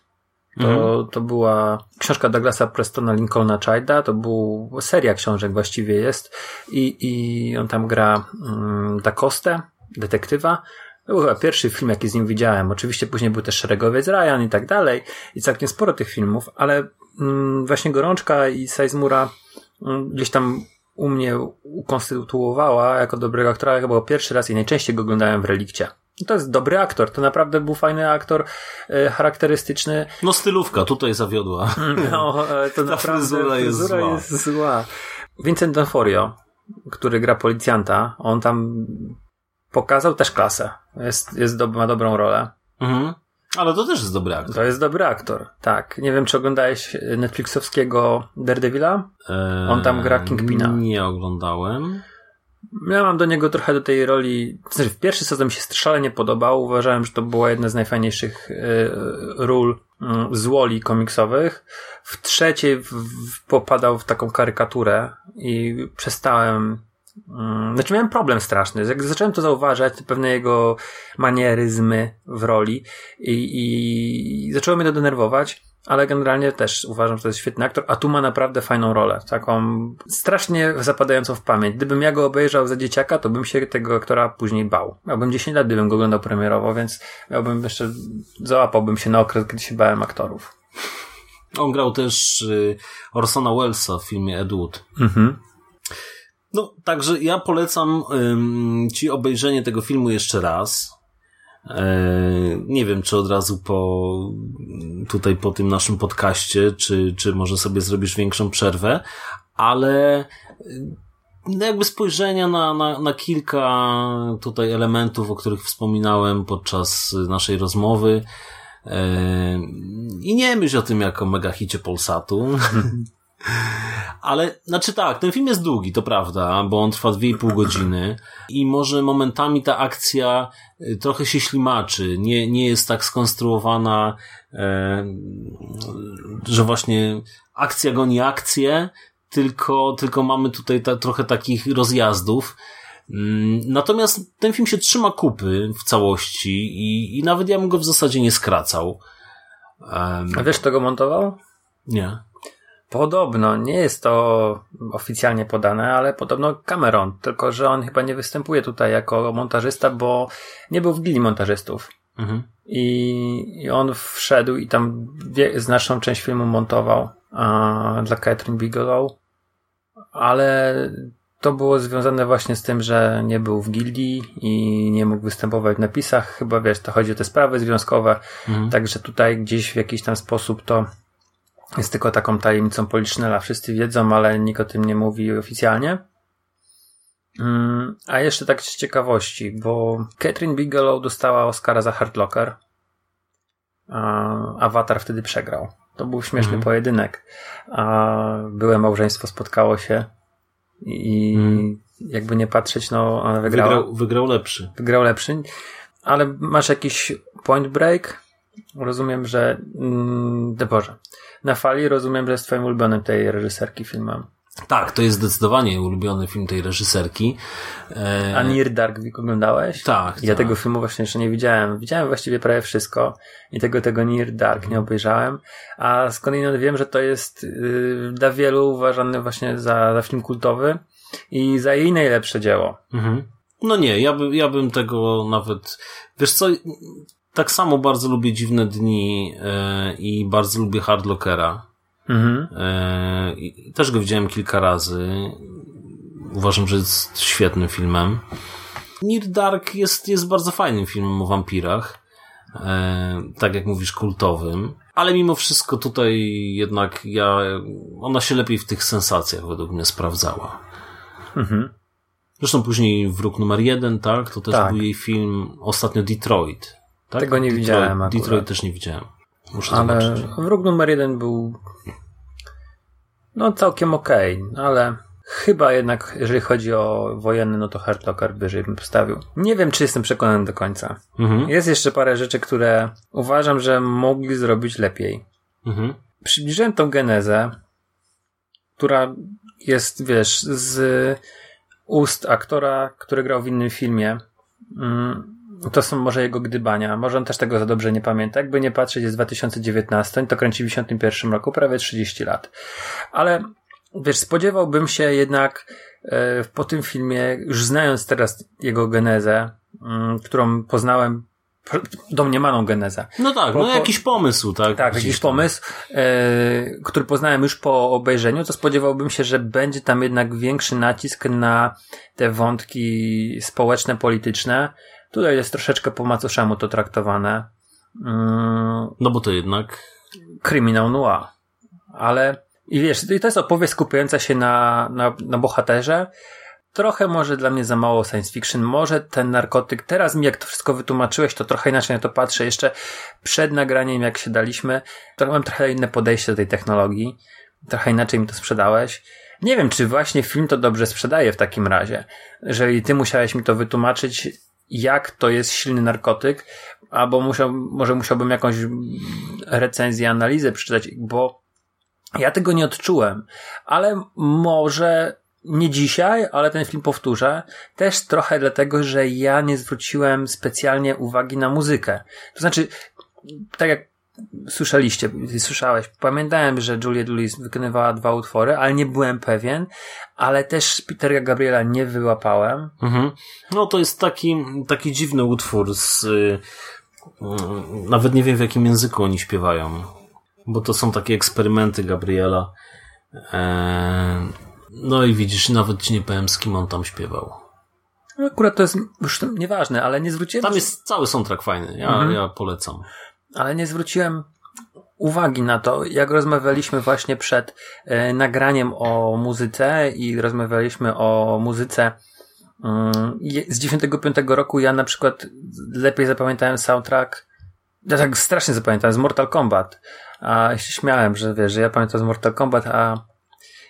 To, mhm. to była książka Douglasa Prestona Lincolna Childa, to był seria książek właściwie jest i, i on tam gra um, Da Coste, detektywa. To był chyba pierwszy film, jaki z nim widziałem. Oczywiście później był też Szeregowiec Ryan i tak dalej i całkiem sporo tych filmów, ale um, właśnie Gorączka i Sizemura um, gdzieś tam u mnie ukonstytuowała jako dobrego aktora, chyba pierwszy raz i najczęściej go oglądałem w Relikcie. To jest dobry aktor, to naprawdę był fajny aktor, e, charakterystyczny. No stylówka tutaj zawiodła. No, e, to naprawdę fryzura jest fryzura zła. Jest zła. Vincent D'Onofrio, który gra policjanta, on tam pokazał też klasę. Jest, jest do, ma dobrą rolę. Mhm. Ale to też jest dobry aktor. To jest dobry aktor, tak. Nie wiem, czy oglądałeś Netflixowskiego Daredevila? Eee, On tam gra Kingpina. Nie oglądałem. Ja mam do niego trochę do tej roli. Znaczy, w pierwszy sezon mi się szalenie podobał. Uważałem, że to była jedna z najfajniejszych y, ról y, z Woli komiksowych. W trzeciej w, w, popadał w taką karykaturę i przestałem. Y, znaczy, miałem problem straszny. Jak zacząłem to zauważać, pewne jego manieryzmy w roli i, i zaczęło mnie to denerwować ale generalnie też uważam, że to jest świetny aktor, a tu ma naprawdę fajną rolę, taką strasznie zapadającą w pamięć. Gdybym ja go obejrzał za dzieciaka, to bym się tego aktora później bał. Miałbym 10 lat, gdybym go oglądał premierowo, więc miałbym jeszcze, załapałbym się na okres, kiedy się bałem aktorów. On grał też y, Orsona Wellesa w filmie Ed Wood. Mhm. No, także ja polecam ci obejrzenie tego filmu jeszcze raz. E, nie wiem, czy od razu po tutaj po tym naszym podcaście, czy, czy może sobie zrobisz większą przerwę, ale no jakby spojrzenia na, na, na kilka tutaj elementów, o których wspominałem podczas naszej rozmowy. E, I nie myśl o tym jako megahicie Polsatu. Ale, znaczy tak, ten film jest długi, to prawda, bo on trwa 2,5 godziny i może momentami ta akcja y, trochę się ślimaczy, nie, nie jest tak skonstruowana, e, że właśnie akcja goni akcję, tylko, tylko mamy tutaj ta, trochę takich rozjazdów. Mm, natomiast ten film się trzyma kupy w całości i, i nawet ja bym go w zasadzie nie skracał. A wiesz, kto go montował? Nie. Podobno, nie jest to oficjalnie podane, ale podobno Cameron, tylko że on chyba nie występuje tutaj jako montażysta, bo nie był w gili montażystów. Mhm. I, I on wszedł i tam wie, znaczną część filmu montował a, dla Catherine Bigelow, ale to było związane właśnie z tym, że nie był w gildii i nie mógł występować w napisach. Chyba wiesz, to chodzi o te sprawy związkowe, mhm. także tutaj gdzieś w jakiś tam sposób to jest tylko taką tajemnicą Policznela. Wszyscy wiedzą, ale nikt o tym nie mówi oficjalnie. Mm, a jeszcze tak z ciekawości, bo Catherine Bigelow dostała Oscara za Hard Locker. A Avatar wtedy przegrał. To był śmieszny Mhm. pojedynek. A byłe małżeństwo spotkało się i Mhm. jakby nie patrzeć, no ona wygrała. Wygrał, wygrał lepszy. Wygrał lepszy. Ale masz jakiś point break? Rozumiem, że mm, Boże. Na fali rozumiem, że jest twoim ulubionym tej reżyserki filmem. Tak, to jest zdecydowanie ulubiony film tej reżyserki. E, A Near Dark oglądałeś? Tak, Ja tak. tego filmu właśnie jeszcze nie widziałem. Widziałem właściwie prawie wszystko i tego, tego Near Dark nie obejrzałem. A skądinąd wiem, że to jest yy, dla wielu uważany właśnie za, za film kultowy i za jej najlepsze dzieło. Mhm. No nie, ja, by, ja bym tego nawet. Wiesz co, tak samo bardzo lubię Dziwne Dni e, i bardzo lubię Hardlockera. Mhm. E, też go widziałem kilka razy. Uważam, że jest świetnym filmem. Near Dark jest, jest bardzo fajnym filmem o wampirach. E, tak jak mówisz, kultowym. Ale mimo wszystko tutaj jednak ja, ona się lepiej w tych sensacjach według mnie sprawdzała. Mhm. Zresztą później Wróg numer jeden, tak? To też Tak. był jej film. Ostatnio Detroit. Tak? Tego nie Detroit, widziałem akurat. Detroit też nie widziałem. Muszę Ale zobaczyć. wróg numer jeden był no całkiem okej, ale chyba jednak, jeżeli chodzi o wojenny, no to Hardlocker wyżej bym postawił. Nie wiem, czy jestem przekonany do końca. Mhm. Jest jeszcze parę rzeczy, które uważam, że mogli zrobić lepiej. Mhm. Przybliżyłem tą genezę, która jest, wiesz, z ust aktora, który grał w innym filmie. Mm, To są może jego gdybania. Może on też tego za dobrze nie pamięta. Jakby nie patrzeć, jest 2019, to kręci w 91 roku, prawie 30 lat. Ale wiesz, spodziewałbym się jednak e, po tym filmie, już znając teraz jego genezę, mm, którą poznałem, domniemaną genezę, No tak, Po- no po- jakiś pomysł, tak? tak, jakiś tam. pomysł, e, który poznałem już po obejrzeniu, to spodziewałbym się, że będzie tam jednak większy nacisk na te wątki społeczne, polityczne. Tutaj jest troszeczkę po macoszemu to traktowane. Mm, No bo to jednak. kryminał noir. Ale i wiesz, to jest opowieść skupiająca się na, na, na bohaterze. Trochę może dla mnie za mało science fiction. Może ten narkotyk, teraz mi jak to wszystko wytłumaczyłeś, to trochę inaczej na to patrzę. Jeszcze przed nagraniem, jak się daliśmy, to mam trochę inne podejście do tej technologii. Trochę inaczej mi to sprzedałeś. Nie wiem, czy właśnie film to dobrze sprzedaje w takim razie. Jeżeli ty musiałeś mi to wytłumaczyć, jak to jest silny narkotyk, albo musiał, może musiałbym jakąś recenzję, analizę przeczytać, bo ja tego nie odczułem, ale może nie dzisiaj, ale ten film powtórzę, też trochę dlatego, że ja nie zwróciłem specjalnie uwagi na muzykę. To znaczy, tak jak słyszeliście, słyszałeś, pamiętałem, że Julia Lewis wykonywała dwa utwory, ale nie byłem pewien, ale też Petera Gabriela nie wyłapałem. Mhm. No to jest taki, taki dziwny utwór z. y, y, Nawet nie wiem w jakim języku oni śpiewają. Bo to są takie eksperymenty Gabriela. Eee, No i widzisz, nawet ci nie powiem z kim on tam śpiewał. Akurat to jest już nieważne, ale nie zwróciłem Tam jest cały soundtrack fajny. Ja, Mhm. ja polecam. Ale nie zwróciłem uwagi na to, jak rozmawialiśmy właśnie przed e, nagraniem o muzyce i rozmawialiśmy o muzyce je- z 95 roku. Ja na przykład lepiej zapamiętałem soundtrack, ja tak strasznie zapamiętałem, z Mortal Kombat. A się śmiałem, że wiesz, że ja pamiętam z Mortal Kombat, a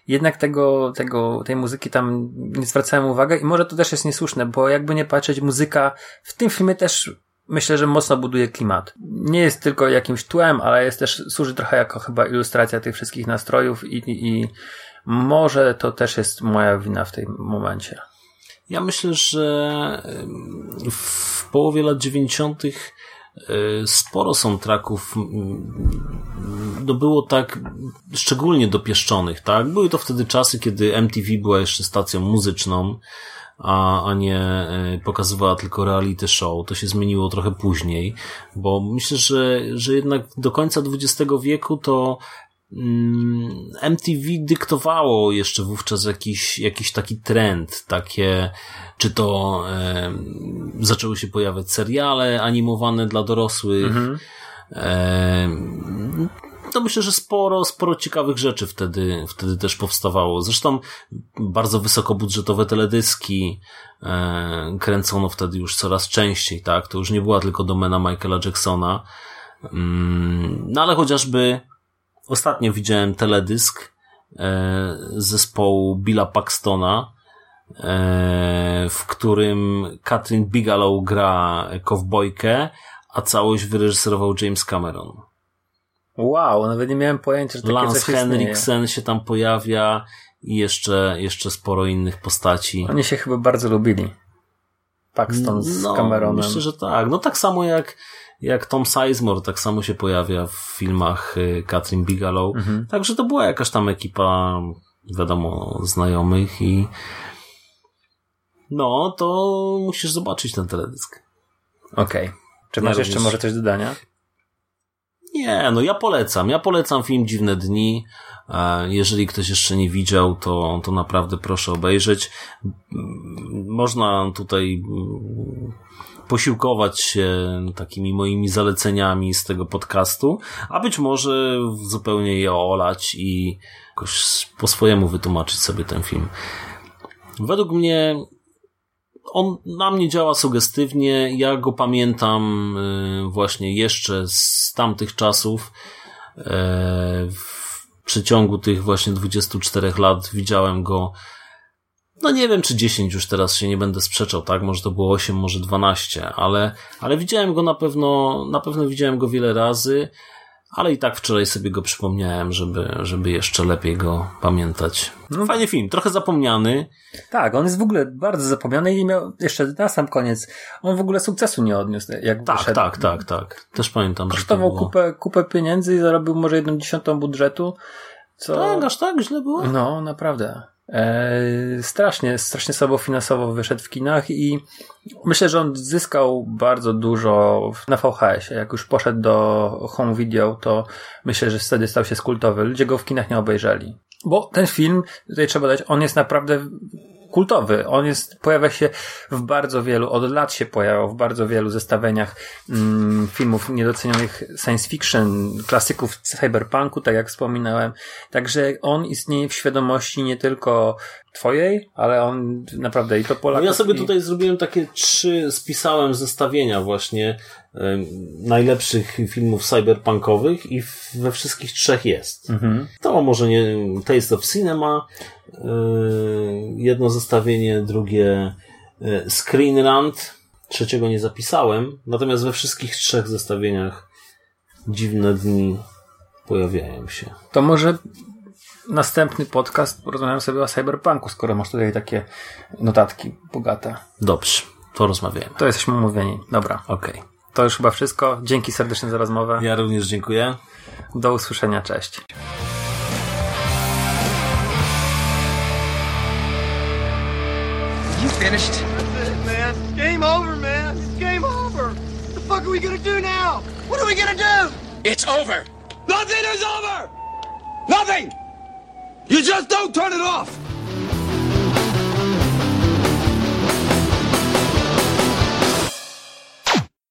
jednak tego, tego, tej muzyki tam nie zwracałem uwagi i może to też jest niesłuszne, bo jakby nie patrzeć, muzyka w tym filmie też myślę, że mocno buduje klimat. Nie jest tylko jakimś tłem, ale jest też, służy trochę jako chyba ilustracja tych wszystkich nastrojów i, i, i może to też jest moja wina w tym momencie. Ja myślę, że w połowie lat 90. e, sporo soundtracków mm, no było tak szczególnie dopieszczonych, tak? Były to wtedy czasy, kiedy MTV była jeszcze stacją muzyczną, a, a nie e, pokazywała tylko reality show. To się zmieniło trochę później, bo myślę, że, że jednak do końca XX wieku to mm, MTV dyktowało jeszcze wówczas jakiś, jakiś taki trend, takie, czy to e, zaczęły się pojawiać seriale animowane dla dorosłych, e, to myślę, że sporo, sporo ciekawych rzeczy wtedy, wtedy też powstawało. Zresztą bardzo wysokobudżetowe teledyski e, kręcono wtedy już coraz częściej, tak? To już nie była tylko domena Michaela Jacksona. Mm, no ale chociażby ostatnio widziałem teledysk e, zespołu Billa Paxtona, e, w którym Katrin Bigelow gra kowbojkę, a całość wyreżyserował James Cameron. Wow, nawet nie miałem pojęcia, że takie Lance coś. Henriksen się tam pojawia i jeszcze, jeszcze sporo innych postaci. Oni się chyba bardzo lubili. Paxton z no, Cameronem. Myślę, że tak. No tak samo jak, jak Tom Sizemore, tak samo się pojawia w filmach y, Catherine Bigelow. Mhm. Także to była jakaś tam ekipa, wiadomo, znajomych i no, to musisz zobaczyć ten teledysk. Okej. Czy Ja masz jeszcze również. może coś do dodania? Nie, no ja polecam. Ja polecam film Dziwne Dni. E, Jeżeli ktoś jeszcze nie widział, to, to naprawdę proszę obejrzeć. Można tutaj mm, posiłkować się takimi moimi zaleceniami z tego podcastu, a być może zupełnie je olać i jakoś po swojemu wytłumaczyć sobie ten film. Według mnie on na mnie działa sugestywnie. Ja go pamiętam y, właśnie jeszcze z tamtych czasów. E, W przeciągu tych właśnie 24 lat widziałem go. No nie wiem, czy 10 już teraz się nie będę sprzeczał, tak? Może to było 8, może 12, ale, ale widziałem go na pewno, na pewno widziałem go wiele razy, ale i tak wczoraj sobie go przypomniałem, żeby, żeby jeszcze lepiej go pamiętać. No fajny film, trochę zapomniany. Tak, on jest w ogóle bardzo zapomniany i miał jeszcze na sam koniec. On w ogóle sukcesu nie odniósł, jak Tak, wyszedł. tak, tak, tak. Też pamiętam, Kosztował kupę, kupę pieniędzy i zarobił może jedną dziesiątą budżetu. Co... Tak, aż tak źle było? No, naprawdę. Eee, strasznie, strasznie słabo finansowo wyszedł w kinach i myślę, że on zyskał bardzo dużo na VHS-ie. Jak już poszedł do home video, to myślę, że wtedy stał się skultowy. Ludzie go w kinach nie obejrzeli. Bo ten film, tutaj trzeba dać, on jest naprawdę kultowy. On jest, pojawia się w bardzo wielu, od lat się pojawiał w bardzo wielu zestawieniach mm, filmów niedocenionych science fiction, klasyków cyberpunku, tak jak wspominałem. Także on istnieje w świadomości nie tylko twojej, ale on naprawdę i to No Polaków. ja sobie i... tutaj zrobiłem takie trzy, spisałem zestawienia właśnie najlepszych filmów cyberpunkowych i we wszystkich trzech jest. Mhm. To może nie Taste of Cinema, jedno zestawienie, drugie y, Screen Rant, trzeciego nie zapisałem, natomiast we wszystkich trzech zestawieniach dziwne dni pojawiają się. To może następny podcast porozmawiam sobie o cyberpunku, skoro masz tutaj takie notatki bogate. Dobrze, to rozmawiamy. To jesteśmy umówieni. Dobra. Okej. To już chyba wszystko. Dzięki serdecznie za rozmowę. Ja również dziękuję. Do usłyszenia. Cześć. You finished? That's it, man. Game over, man. It's game over. What the fuck are we gonna do now? What are we gonna do? It's over. Nothing is over! Nothing! You just don't turn it off!